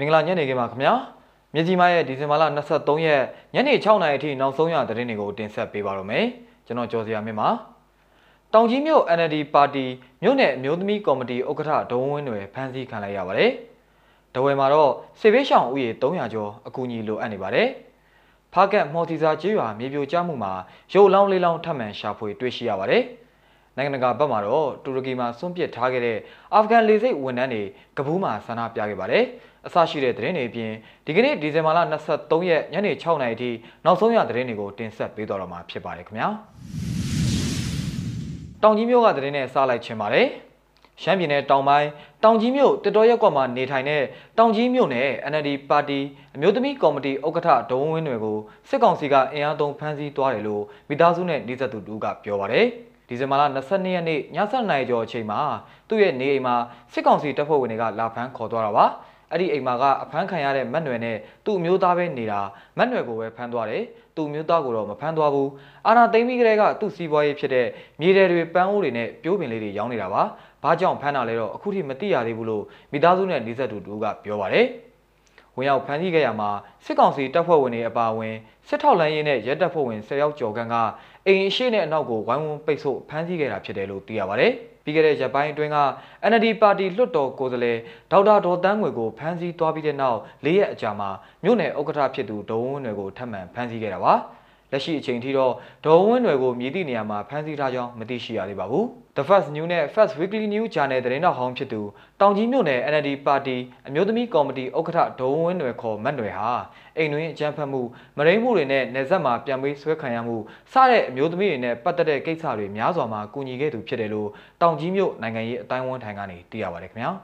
မင်္ဂလာညနေခင်းပါခင်ဗျာမြကြီးမားရဲ့ဒီဇင်ဘာလ23ရက်ညနေ6နာရီအထိနောက်ဆုံးရသတင်းတွေကိုတင်ဆက်ပေးပါရမယ်ကျွန်တော်ကျော်စရာမင်းပါတောင်ကြီးမြို့ NLD ပါတီမြို့နယ်အမျိုးသမီးကော်မတီဥက္ကဋ္ဌဒုံဝင်းတွေဖမ်းဆီးခံလိုက်ရပါတယ်။တဝယ်မှာတော့စေဘေးရှောင်ဦးရေ300ကျော်အကူအညီလိုအပ်နေပါတယ်။ဖားကတ်မော်တီစာကျေးရွာမြေပြိုကျမှုမှာရုပ်လောင်းလေးလောင်းထပ်မံရှာဖွေတွေ့ရှိရပါတယ်။ နိုင်ငံတကာဘက်မှာတော့တူရကီမှာစွန့်ပစ်ထားခဲ့တဲ့အာဖဂန်လေဆိပ်ဝန်ထမ်းတွေကဘူးမှာဆန္ဒပြခဲ့ပါတယ်။အစရှိတဲ့သတင်းတွေအပြင်ဒီကနေ့ဒီဇင်ဘာလ23ရက်ညနေ6နာရီထိနောက်ဆုံးရသတင်းတွေကိုတင်ဆက်ပေးတော့မှာဖြစ်ပါတယ်ခင်ဗျာ။တောင်ကြီးမြို့ကသတင်းနဲ့စလိုက်ချင်ပါတယ်။ရှမ်းပြည်နယ်တောင်ပိုင်းတောင်ကြီးမြို့တတော်ရက်ကွက်မှာနေထိုင်တဲ့တောင်ကြီးမြို့နယ် NLD ပါတီအမျိုးသမီးကော်မတီဥက္ကဋ္ဌဒုံဝင်းတွေကိုစစ်ကောင်စီကအင်အားသုံးဖမ်းဆီးသွားတယ်လို့မိသားစုနဲ့နှိစက်သူတို့ကပြောပါတယ်။ ဒီဇင်ဘာလ22ရက်နေ့ည7:00နာရီကျော်အချိန်မှာသူ့ရဲ့နေအိမ်မှာစစ်ကောင်စီတပ်ဖွဲ့ဝင်တွေကလာဖမ်းခေါ်သွားတာပါ။အဲ့ဒီအိမ်မှာကအဖမ်းခံရတဲ့မတ်နွယ်နဲ့သူ့အမျိုးသားပဲနေတာမတ်နွယ်ကိုပဲဖမ်းသွားတယ်သူ့အမျိုးသားကိုတော့မဖမ်းသွားဘူးအာနာသိမ့်ပြီးကလေးကသူ့စီးပွားရေးဖြစ်တဲ့မြေတယ်တွေပန်းအိုးတွေနဲ့ပြိုးပင်လေးတွေရောင်းနေတာပါဘာကြောင့်ဖမ်းတာလဲတော့အခုထိမသိရသေးဘူးလို့မိသားစုနဲ့နေဆက်သူတို့ကပြောပါတယ် ဝင်ရောက်ဖမ်းဆီးခဲ့ရမှာစစ်ကောင်စီတပ်ဖွဲ့ဝင်တွေအပါအဝင်စစ်ထောက်လမ်းရေးနဲ့ရဲတပ်ဖွဲ့ဝင်10ယောက်ကျော်ခန့်ကအိမ်အရှိနဲ့အနောက်ကိုဝိုင်းဝန်းပိတ်ဆို့ဖမ်းဆီးခဲ့တာဖြစ်တယ်လို့သိရပါတယ်။ပြီးခဲ့တဲ့ရက်ပိုင်းအတွင်းက NLD ပါတီလွှတ်တော်ကိုယ်စားလှယ်ဒေါက်တာဒေါ်တန်းငွေကိုဖမ်းဆီးသွားပြီးတဲ့နောက်၄ရက်အကြာမှာမြို့နယ်ဥက္ကဋ္ဌဖြစ်သူဒေါ်ဝင်းတွေကိုထပ်မံဖမ်းဆီးခဲ့တာပါ လက်ရှိအချိန်ထိတော့ဒေါ်ဝင်းတွေကိုမြည်သည့်နေရာမှာဖမ်းဆီးထားကြောင်းမသိရှိရသေးပါဘူး။ The First New နဲ့ First Weekly News Channel သတင်းတော်ဟောင်းဖြစ်သူတောင်ကြီးမြို့နယ် NLD ပါတီအမျိုးသမီးကော်မတီဥက္ကဋ္ဌဒေါ်ဝင်းတွေခေါ်မတ်တွေဟာအိမ်တွင်းအကြမ်းဖက်မှုမရိမှုတွေနဲ့နေဆက်မှာပြန်ပေးဆွဲခံရမှုစတဲ့အမျိုးသမီးတွေနဲ့ပတ်သက်တဲ့ကိစ္စတွေများစွာမှာကူညီခဲ့သူဖြစ်တယ်လို့တောင်ကြီးမြို့နိုင်ငံရေးအတိုင်းအဝန်ထံကနေသိရပါတယ်ခင်ဗျာ။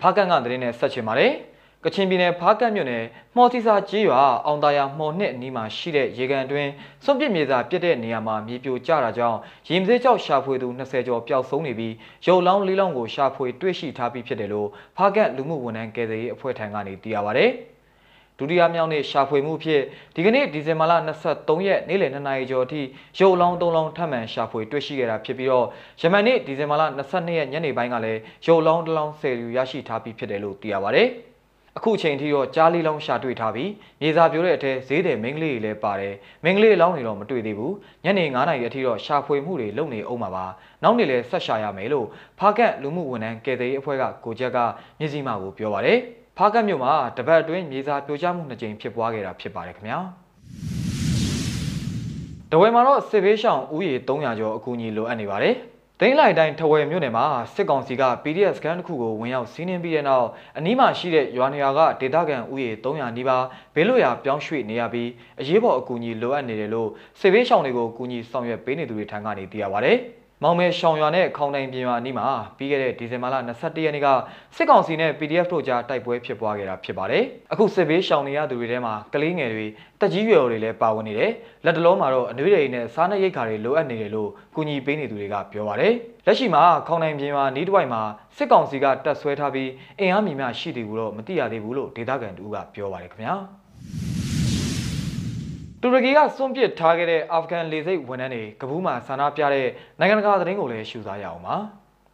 ဖားကန်ကသတင်းနဲ့ဆက်ချင်ပါတယ်။ ကချင်ပြည်နယ်ဖားကတ်မြို့နယ်မှော်စီစာကြီးရွာအောင်သာယာမှော်နှစ်အနီးမှာရှိတဲ့ရေကန်တွင်စွန့်ပစ်မြေစာပြစ်တဲ့နေရာမှာမြေပြိုကျတာကြောင့်ရေမစေးကြောက်ရှာဖွေသူ20ကျော်ပျောက်ဆုံးနေပြီးရုပ်လောင်းလေးလောင်းကိုရှာဖွေတွေ့ရှိထားပြီးဖြစ်တယ်လို့ဖားကတ်လူမှုဝန်ထမ်းကယ်ဆယ်ရေးအဖွဲ့ထံကနေသိရပါဗျ။ဒုတိယမြောက်နေ့ရှာဖွေမှုဖြစ်ဒီကနေ့ဒီဇင်ဘာလ23ရက်နေ့လယ်2နာရီကျော်အထိရုပ်လောင်း3လောင်းထပ်မံရှာဖွေတွေ့ရှိခဲ့တာဖြစ်ပြီးတော့ယမန်နေ့ဒီဇင်ဘာလ22ရက်ညနေပိုင်းကလည်းရုပ်လောင်း1လောင်း10ယူရရှိထားပြီးဖြစ်တယ်လို့သိရပါဗျ။ အခုချိန်ထိတော့ကြားလေးလောင်းရှာတွေ့ထားပြီးမြေစာပြိုတဲ့အထက်ဈေးတယ်မင်းကလေးတွေလည်းပါတယ်မင်းကလေးလောင်းနေတော့မတွေ့သေးဘူးညနေ9နာရီအထိတော့ရှာဖွေမှုတွေလုပ်နေအောင်ပါပါနောက်နေ့လည်းဆက်ရှာရမယ်လို့ဖားကတ်လူမှုဝန်ထမ်းကယ်ဆယ်ရေးအဖွဲ့ကကိုချက်ကမြစည်းမကိုပြောပါတယ်ဖားကတ်မြို့မှာတပတ်အတွင်းမြေစာပြိုကျမှုနှစ်ကြိမ်ဖြစ်ပွားခဲ့တာဖြစ်ပါတယ်ခင်ဗျာတဝဲမှာတော့စစ်ဘေးရှောင်ဦးရေ300ကျော်အကူအညီလိုအပ်နေပါတယ် သိန်းလိုက်တိုင်းထဝယ်မြို့နယ်မှာစစ်ကောင်စီက PDF စကန်တစ်ခုကိုဝင်ရောက်စီးနင်းပြီးတဲ့နောက်အနီးမှာရှိတဲ့ရွာနေရာကဒေသခံဥယေ300နီးပါးဘေးလွတ်ရာပြောင်းရွှေ့နေရပြီးအရေးပေါ်အကူအညီလိုအပ်နေတယ်လို့စစ်ဘေးရှောင်တွေကိုကူညီဆောင်ရွက်ပေးနေသူတွေထံကနေသိရပါဗျ။ မောင်မဲရှောင်ရွာနဲ့ခေါင်းတိုင်ပြင်ရွာအနီးမှာပြီးခဲ့တဲ့ဒီဇင်ဘာလ22ရက်နေ့ကစစ်ကောင်စီနဲ့ PDF တို့ကြားတိုက်ပွဲဖြစ်ပွားခဲ့တာဖြစ်ပါတယ်။အခုစစ်ဘေးရှောင်နေရသူတွေထဲမှာကလေးငယ်တွေတက်ကြီးရွယ်တွေလည်းပါဝင်နေတယ်။လက်တလုံးမှာတော့အနှွေးတွေနဲ့စားနပ်ရိက္ခာတွေလိုအပ်နေတယ်လို့ကူညီပေးနေသူတွေကပြောပါတယ်။လက်ရှိမှာခေါင်းတိုင်ပြင်ရွာနီးတစ်ဝိုက်မှာစစ်ကောင်စီကတပ်ဆွဲထားပြီးအင်အားမီများရှိတယ်ဘူးတော့မသိရသေးဘူးလို့ဒေသခံတို့ကပြောပါတယ်ခင်ဗျာ။ တူရကီကစွန့်ပစ်ထားခဲ့တဲ့အာဖဂန်လေဆိပ်ဝန်ထမ်းတွေကဘူးမှာဆန္ဒပြတဲ့နိုင်ငံတကာသတင်းကိုလည်းရှုစားရအောင်ပါ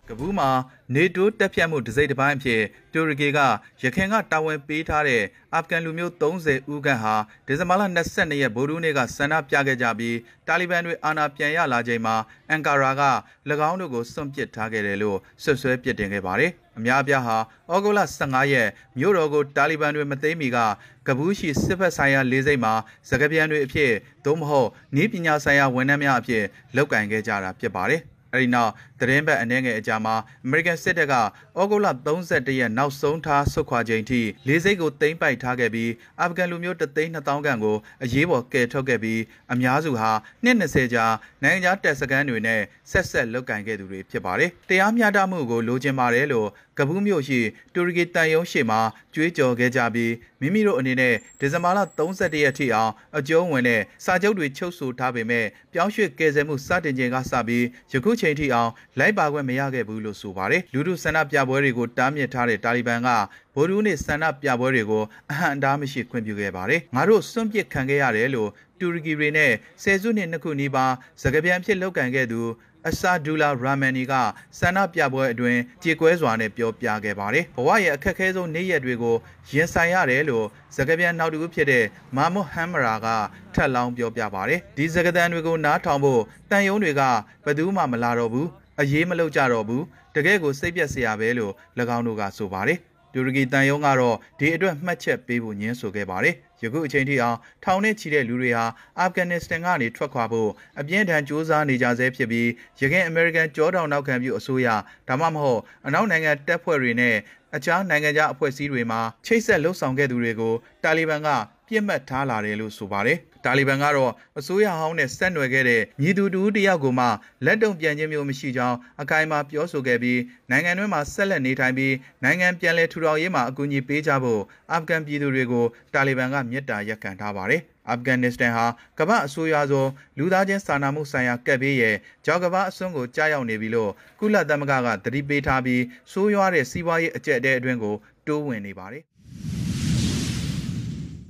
ကဘူးမှာနေတိုးတက်ဖြတ်မှုဒစိမ့်တစ်ပိုင်းအဖြစ်တူရကီကရခိုင်ကတာဝန်ပေးထားတဲ့အာဖဂန်လူမျိုး30ဦးခန့်ဟာဒီဇင်ဘာလ22ရက်ဗိုလ်ရူးနေ့ကဆန္ဒပြခဲ့ကြပြီးတာလီဘန်တွေအာဏာပြန်ရလာချိန်မှာအန်ကာရာက၎င်းတို့ကိုစွန့်ပစ်ထားခဲ့တယ်လို့ဆွဆွဲပစ်တင်ခဲ့ပါတယ်။အများအပြားဟာဩဂုတ်လ15ရက်မြို့တော်ကိုတာလီဘန်တွေမသိမ်းမီကကဘူးရှိစစ်ဖက်ဆိုင်ရာလေးစိတ်မှာစကပြန်တွေအဖြစ်သို့မဟုတ်နည်းပညာဆိုင်ရာဝန်ထမ်းများအဖြစ်လုပ်ကင်ခဲ့ကြတာဖြစ်ပါတယ်။ အဲဒီနောက်သတင်းပတ်အနှဲငယ်အကြာမှာ American စစ်တပ်ကဩဂုတ်လ31ရက်နောက်ဆုံးထားဆုတ်ခွာချိန်ထိလေးစိတ်ကိုသိမ်းပိုက်ထားခဲ့ပြီးအာဖဂန်လူမျိုး3,200ခန့်ကိုအရေးပေါ်ကယ်ထုတ်ခဲ့ပြီးအများစုဟာနှစ်20ကြာနိုင်ငံခြားတပ်စခန်းတွေနဲ့ဆက်ဆက်လုပ်ကင်ခဲ့သူတွေဖြစ်ပါတယ်။တရားမျှတမှုကိုလိုချင်ပါတယ်လို့ကပူးမြို့ရှိတူရကီတန်ယုံရှိမှာကြွေးကြော်ခဲ့ကြပြီးမိမိတို့အနေနဲ့ဒီဇင်ဘာလ31ရက်ထိအောင်အကျုံးဝင်တဲ့စာချုပ်တွေချုပ်ဆိုထားပေမဲ့ပြောင်းရွှေ့ကယ်ဆယ်မှုစတင်ချိန်ကစပြီးယခုချိန်ထိအောင်လိုက်ပါခွင့်မရခဲ့ဘူးလို့ဆိုပါတယ်လူထုဆန္ဒပြပွဲတွေကိုတားမြစ်ထားတဲ့တာလီဘန်ကဗိုလ်ရူးနေဆန္ဒပြပွဲတွေကိုအဟံအတားမရှိခွင့်ပြုခဲ့ပါတယ်ငါတို့စွန့်ပစ်ခံခဲ့ရတယ်လို့တူရကီတွေနဲ့ဆယ်စုနှစ်နှစ်ခုနီးပါးစကပြန်ဖြစ်လောက်ကန်ခဲ့သူ အဆာဒူလာရာမန်နီကဆန္ဒပြပွဲအတွင်းကြေကွဲစွာနဲ့ပြောပြခဲ့ပါတယ်။ဘဝရဲ့အခက်အခဲဆုံးနေ့ရက်တွေကိုရင်ဆိုင်ရတယ်လို့စကားပြန်နောက်တစ်ခုဖြစ်တဲ့မာမွတ်ဟမ်မရာကထပ်လောင်းပြောပြပါတယ်။ဒီစကားသံတွေကိုနားထောင်ဖို့တန်ယုံတွေကဘယ်သူမှမလာတော့ဘူး။အရေးမလုပ်ကြတော့ဘူး။တကယ်ကိုစိတ်ပြက်စရာပဲလို့၎င်းတို့ကဆိုပါတယ်။တူရကီတန်ယုံကတော့ဒီအတွက်မှတ်ချက်ပေးဖို့ညင်းဆိုခဲ့ပါတယ်။ ယခုအချိန်ထိအောင်ထောင်နဲ့ချီတဲ့လူတွေဟာအာဖဂန်နစ္စတန်ကနေထွက်ခွာဖို့အပြင်းထန်စ조사နေကြဆဲဖြစ်ပြီးရခိုင်အမေရိကန်ကြောတောင်နောက်ခံပြုအစိုးရဒါမှမဟုတ်အနောက်နိုင်ငံတပ်ဖွဲ့တွေနဲ့အခြားနိုင်ငံခြားအဖွဲ့အစည်းတွေမှာချိတ်ဆက်လှုပ်ဆောင်ခဲ့သူတွေကိုတာလီဘန်ကပြစ်မှတ်ထားလာတယ်လို့ဆိုပါတယ်။ တာလီဘန်ကတော့အစိုးရဟောင်းနဲ့ဆက်နွယ်ခဲ့တဲ့ညီသူတူတယောက်ကိုမှလက်တုံပြန်ခြင်းမျိုးမရှိကြောင်းအခိုင်အမာပြောဆိုခဲ့ပြီးနိုင်ငံတွင်းမှာဆက်လက်နေထိုင်ပြီးနိုင်ငံပြန်လည်ထူထောင်ရေးမှာအကူအညီပေးကြဖို့အာဖဂန်ပြည်သူတွေကိုတာလီဘန်ကမြစ်တာရက်ခံထားပါတယ်။အာဖဂန်နစ္စတန်ဟာကမ္ဘာအစိုးရဆုံးလူသားချင်းစာနာမှုဆိုင်ရာကပ်ဘေးရဲ့ကြောက်ကမ္ဘာအစွန်းကိုကြားရောက်နေပြီလို့ကုလသမဂ္ဂကသတိပေးထားပြီးဆိုးရွားတဲ့စီးပွားရေးအကျက်အတဲအတွင်းကိုတိုးဝင်နေပါတယ်။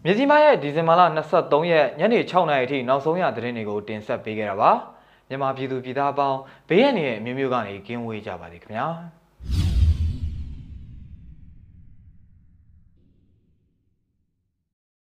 မြစီမားရဲ့ဒီဇင်ဘာလ23ရက်ညနေ6နာရီအထိနောက်ဆုံးရသတင်းတွေကိုတင်ဆက်ပေးခဲ့တာပါမြန်မာပြည်သူပြည်သားအပေါင်းဘေးရန်ရဲ့အမျိုးမျိုးကနေကင်းဝေးကြပါစေခင်ဗျာ